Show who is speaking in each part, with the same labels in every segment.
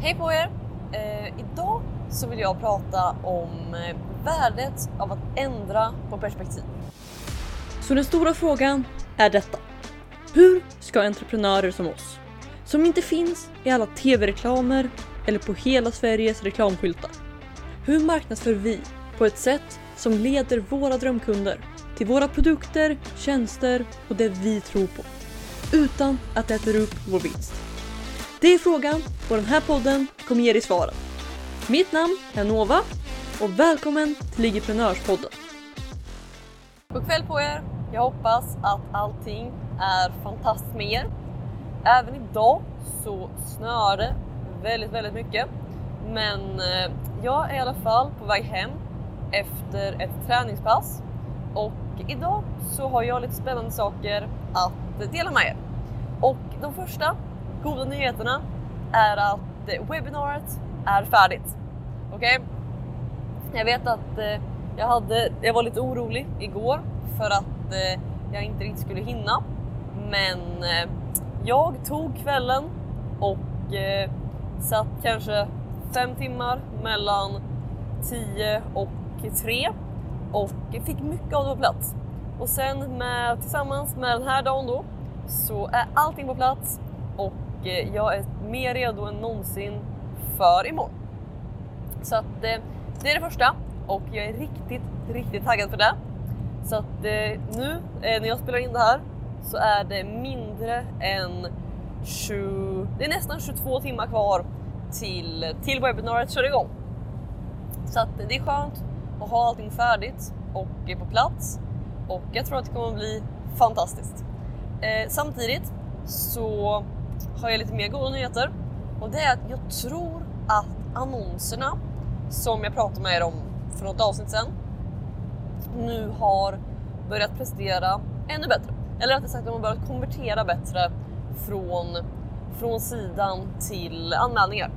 Speaker 1: Hej på er! Eh, idag så vill jag prata om eh, värdet av att ändra på perspektiv.
Speaker 2: Så den stora frågan är detta. Hur ska entreprenörer som oss, som inte finns i alla tv-reklamer eller på hela Sveriges reklamskyltar. Hur marknadsför vi på ett sätt som leder våra drömkunder till våra produkter, tjänster och det vi tror på. Utan att det äter upp vår vinst. Det är frågan och den här podden kommer ge dig svaren. Mitt namn är Nova och välkommen till Ligiprenörspodden.
Speaker 1: God kväll på er! Jag hoppas att allting är fantastiskt med er. Även idag så snöar det väldigt, väldigt mycket. Men eh, jag är i alla fall på väg hem efter ett träningspass och idag så har jag lite spännande saker att dela med er. Och de första goda nyheterna är att eh, webbinariet är färdigt. Okej? Okay? Jag vet att eh, jag, hade, jag var lite orolig igår för att eh, jag inte riktigt skulle hinna. Men eh, jag tog kvällen och eh, satt kanske fem timmar mellan 10 och 3 och fick mycket av det på plats. Och sen med, tillsammans med den här dagen då så är allting på plats Eh, jag är mer redo än någonsin för imorgon. Så att eh, det är det första och jag är riktigt, riktigt taggad för det. Så att eh, nu när jag spelar in det här så är det mindre än 20, det är nästan 22 timmar kvar till, till webbinariet kör igång. Så att det är skönt att ha allting färdigt och på plats och jag tror att det kommer att bli fantastiskt. Eh, samtidigt så har jag lite mer goda nyheter och det är att jag tror att annonserna som jag pratade med er om för något avsnitt sedan nu har börjat prestera ännu bättre. Eller rättare sagt, de har börjat konvertera bättre från, från sidan till anmälningar.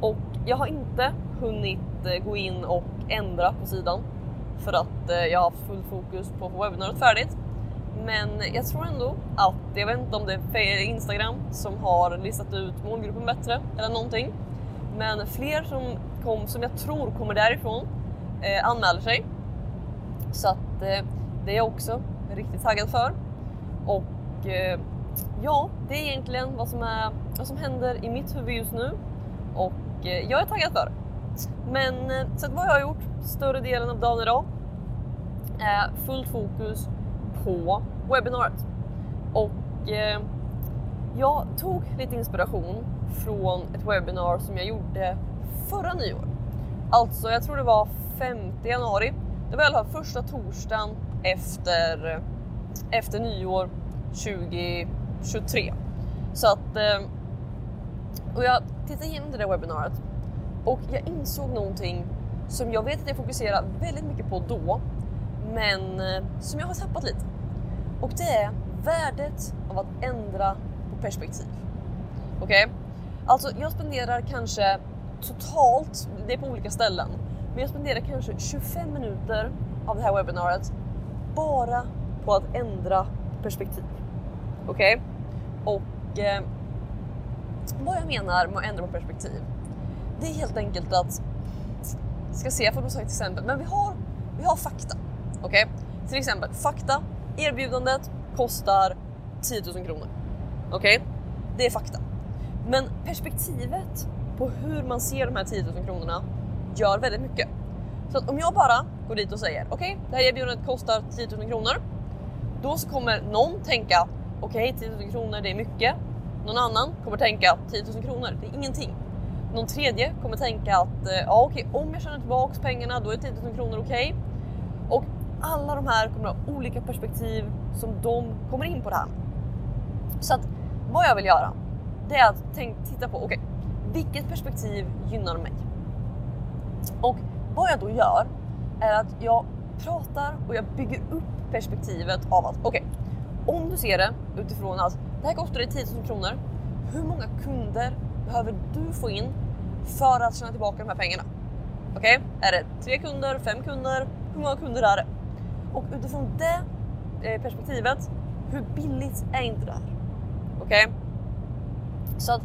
Speaker 1: Och jag har inte hunnit eh, gå in och ändra på sidan för att eh, jag har haft full fokus på att få webbinariet färdigt. Men jag tror ändå att, jag vet inte om det är Instagram som har listat ut målgruppen bättre eller någonting. Men fler som, kom, som jag tror kommer därifrån eh, anmäler sig. Så att eh, det är jag också riktigt taggad för. Och eh, ja, det är egentligen vad som, är, vad som händer i mitt huvud just nu. Och eh, jag är taggad för det. Men eh, så vad jag har gjort större delen av dagen idag är fullt fokus på webbinariet. Och eh, jag tog lite inspiration från ett webbinar som jag gjorde förra nyår. Alltså, jag tror det var 5 januari. Det var i alla fall första torsdagen efter, efter nyår 2023. Så att... Eh, och jag tittade igenom det där webbinariet och jag insåg någonting som jag vet att jag fokuserade väldigt mycket på då, men eh, som jag har tappat lite. Och det är värdet av att ändra på perspektiv. Okej? Okay? Alltså jag spenderar kanske totalt, det är på olika ställen, men jag spenderar kanske 25 minuter av det här webbinariet bara på att ändra perspektiv. Okej? Okay? Och eh, vad jag menar med att ändra på perspektiv, det är helt enkelt att, ska se, jag får nog säga ett exempel, men vi har, vi har fakta. Okej? Okay? Till exempel fakta, erbjudandet kostar 10 000 kronor. Okej? Okay? Det är fakta. Men perspektivet på hur man ser de här 10 000 kronorna gör väldigt mycket. Så att om jag bara går dit och säger okej, okay, det här erbjudandet kostar 10 000 kronor. Då så kommer någon tänka okej, okay, 10 000 kronor det är mycket. Någon annan kommer tänka 10 000 kronor, det är ingenting. Någon tredje kommer tänka att eh, ja, okej, okay, om jag tjänar tillbaks pengarna då är 10 000 kronor okej. Och alla de här kommer ha olika perspektiv som de kommer in på det här. Så att vad jag vill göra, det är att tänk, titta på okej, vilket perspektiv gynnar mig? Och vad jag då gör är att jag pratar och jag bygger upp perspektivet av att okej, okay, om du ser det utifrån att det här kostar dig 10 000 kronor. Hur många kunder behöver du få in för att tjäna tillbaka de här pengarna? Okej, okay? är det tre kunder, fem kunder? Hur många kunder är det? Och utifrån det eh, perspektivet, hur billigt är inte det här? Okej? Okay? Så att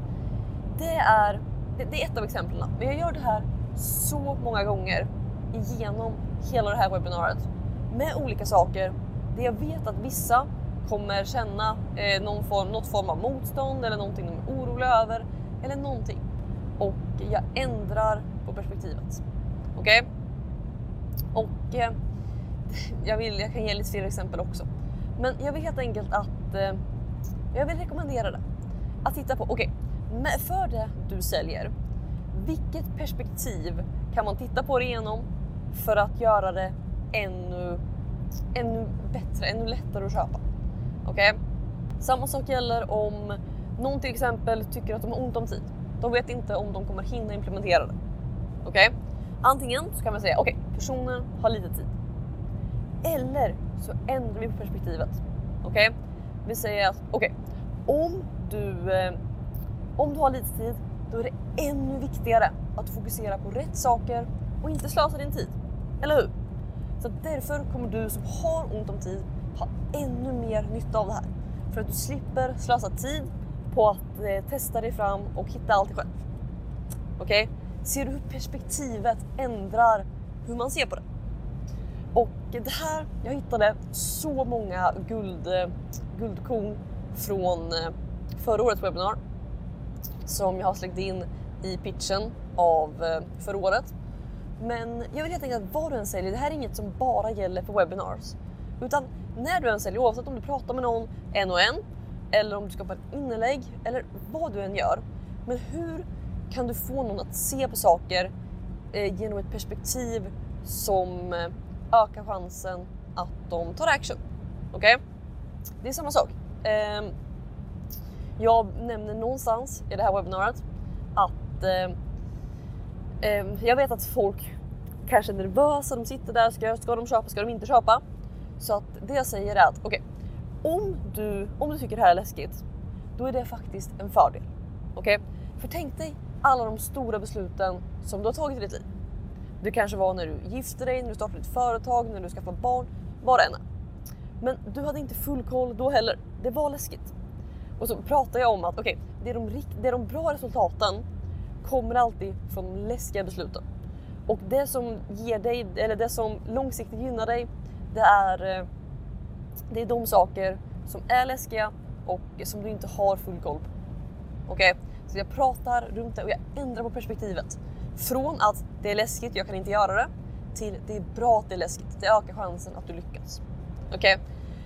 Speaker 1: det är det, det är ett av exemplen. Men jag gör det här så många gånger igenom hela det här webbinariet med olika saker där jag vet att vissa kommer känna eh, någon form, något form av motstånd eller någonting de är oroliga över eller någonting. Och jag ändrar på perspektivet. Okej? Okay? Och eh, jag, vill, jag kan ge lite fler exempel också. Men jag vill helt enkelt att eh, jag vill rekommendera det. Att titta på, okej, okay, för det du säljer, vilket perspektiv kan man titta på det igenom för att göra det ännu, ännu bättre, ännu lättare att köpa? Okej? Okay? Samma sak gäller om någon till exempel tycker att de har ont om tid. De vet inte om de kommer hinna implementera det. Okej? Okay? Antingen så kan man säga okej, okay, personen har lite tid. Eller så ändrar vi på perspektivet. Okej? Okay? Vi säger att okej, om du eh, om du har lite tid, då är det ännu viktigare att fokusera på rätt saker och inte slösa din tid. Eller hur? Så därför kommer du som har ont om tid ha ännu mer nytta av det här. För att du slipper slösa tid på att eh, testa dig fram och hitta allt själv. Okej? Okay? Ser du hur perspektivet ändrar hur man ser på det? Det här, jag hittade så många guld, eh, guldkorn från eh, förra årets webbinar som jag har släckt in i pitchen av eh, förra året. Men jag vill helt enkelt att vad du än säljer, det här är inget som bara gäller för webinars. Utan när du än säljer, oavsett om du pratar med någon en och en eller om du skapar ett inlägg eller vad du än gör. Men hur kan du få någon att se på saker eh, genom ett perspektiv som eh, ökar chansen att de tar action? Okej? Okay? Det är samma sak. Ehm, jag nämner någonstans i det här webbinariet att eh, ehm, jag vet att folk kanske är nervösa, de sitter där, ska, ska de köpa, ska de inte köpa? Så att det jag säger är att okej, okay, om, du, om du tycker det här är läskigt, då är det faktiskt en fördel. Okej? Okay? För tänk dig alla de stora besluten som du har tagit i ditt liv. Det kanske var när du gifte dig, när du startade ditt företag, när du skaffade barn, vad det än är. Men du hade inte full koll då heller. Det var läskigt. Och så pratar jag om att okej, okay, det, de, det är de bra resultaten kommer alltid från de läskiga besluten. Och det som ger dig, eller det som långsiktigt gynnar dig, det är, eh, det är de saker som är läskiga och som du inte har full koll på. Okej? Okay? Så jag pratar runt det och jag ändrar på perspektivet. Från att det är läskigt, jag kan inte göra det, till det är bra att det är läskigt. Det ökar chansen att du lyckas. Okej? Okay?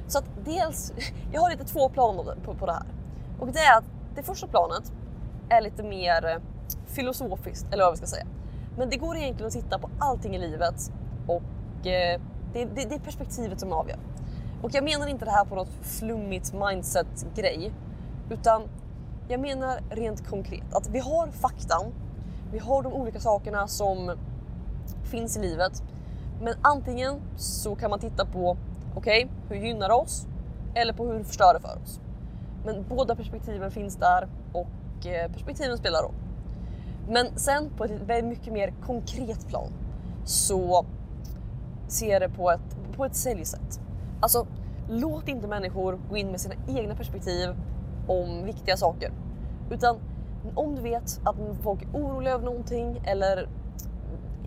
Speaker 1: Så att dels, jag har lite två planer på, på det här. Och det är att det första planet är lite mer eh, filosofiskt, eller vad vi ska säga. Men det går egentligen att titta på allting i livet och eh, det, det, det är perspektivet som avgör. Och jag menar inte det här på något flummigt mindset-grej, utan jag menar rent konkret att vi har faktan, vi har de olika sakerna som finns i livet. Men antingen så kan man titta på, okej, okay, hur gynnar det oss? Eller på hur det förstör det för oss. Men båda perspektiven finns där och eh, perspektiven spelar roll. Men sen på ett mycket mer konkret plan så ser jag det på ett, på ett säljsätt. Alltså, låt inte människor gå in med sina egna perspektiv om viktiga saker. Utan om du vet att folk är oroliga över någonting eller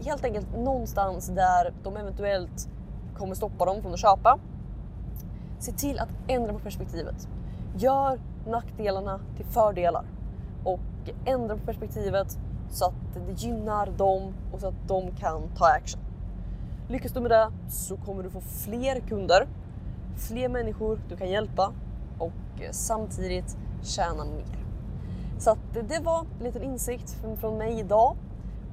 Speaker 1: helt enkelt någonstans där de eventuellt kommer stoppa dem från att köpa. Se till att ändra på perspektivet. Gör nackdelarna till fördelar och ändra på perspektivet så att det gynnar dem och så att de kan ta action. Lyckas du med det så kommer du få fler kunder, fler människor du kan hjälpa och samtidigt tjäna mer. Så att det var en liten insikt från mig idag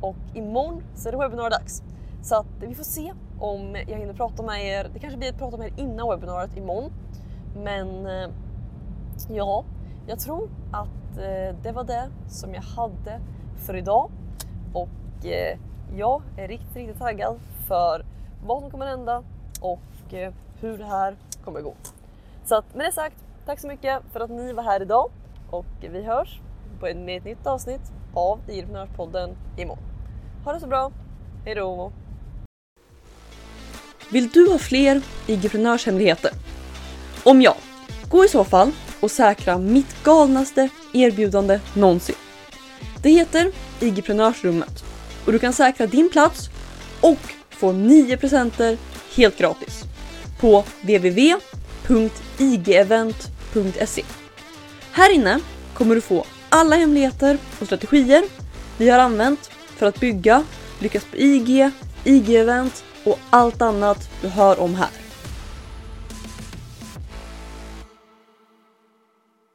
Speaker 1: och imorgon så är det webbinardags. Så att vi får se om jag hinner prata med er. Det kanske blir ett prata med er innan webbinariet imorgon. Men eh, ja, jag tror att eh, det var det som jag hade för idag och eh, jag är riktigt, riktigt taggad för vad som kommer hända och hur det här kommer gå. Så att med det sagt, tack så mycket för att ni var här idag och vi hörs på ett, med ett nytt avsnitt av Entreprenörspodden imorgon. Ha det så bra, hejdå!
Speaker 2: Vill du ha fler IG-prenörshemligheter? Om ja, gå i så fall och säkra mitt galnaste erbjudande någonsin. Det heter IG-prenörsrummet och du kan säkra din plats och få 9 presenter helt gratis på www.igevent.se. Här inne kommer du få alla hemligheter och strategier vi har använt för att bygga, lyckas på IG, IG-event och allt annat du hör om här.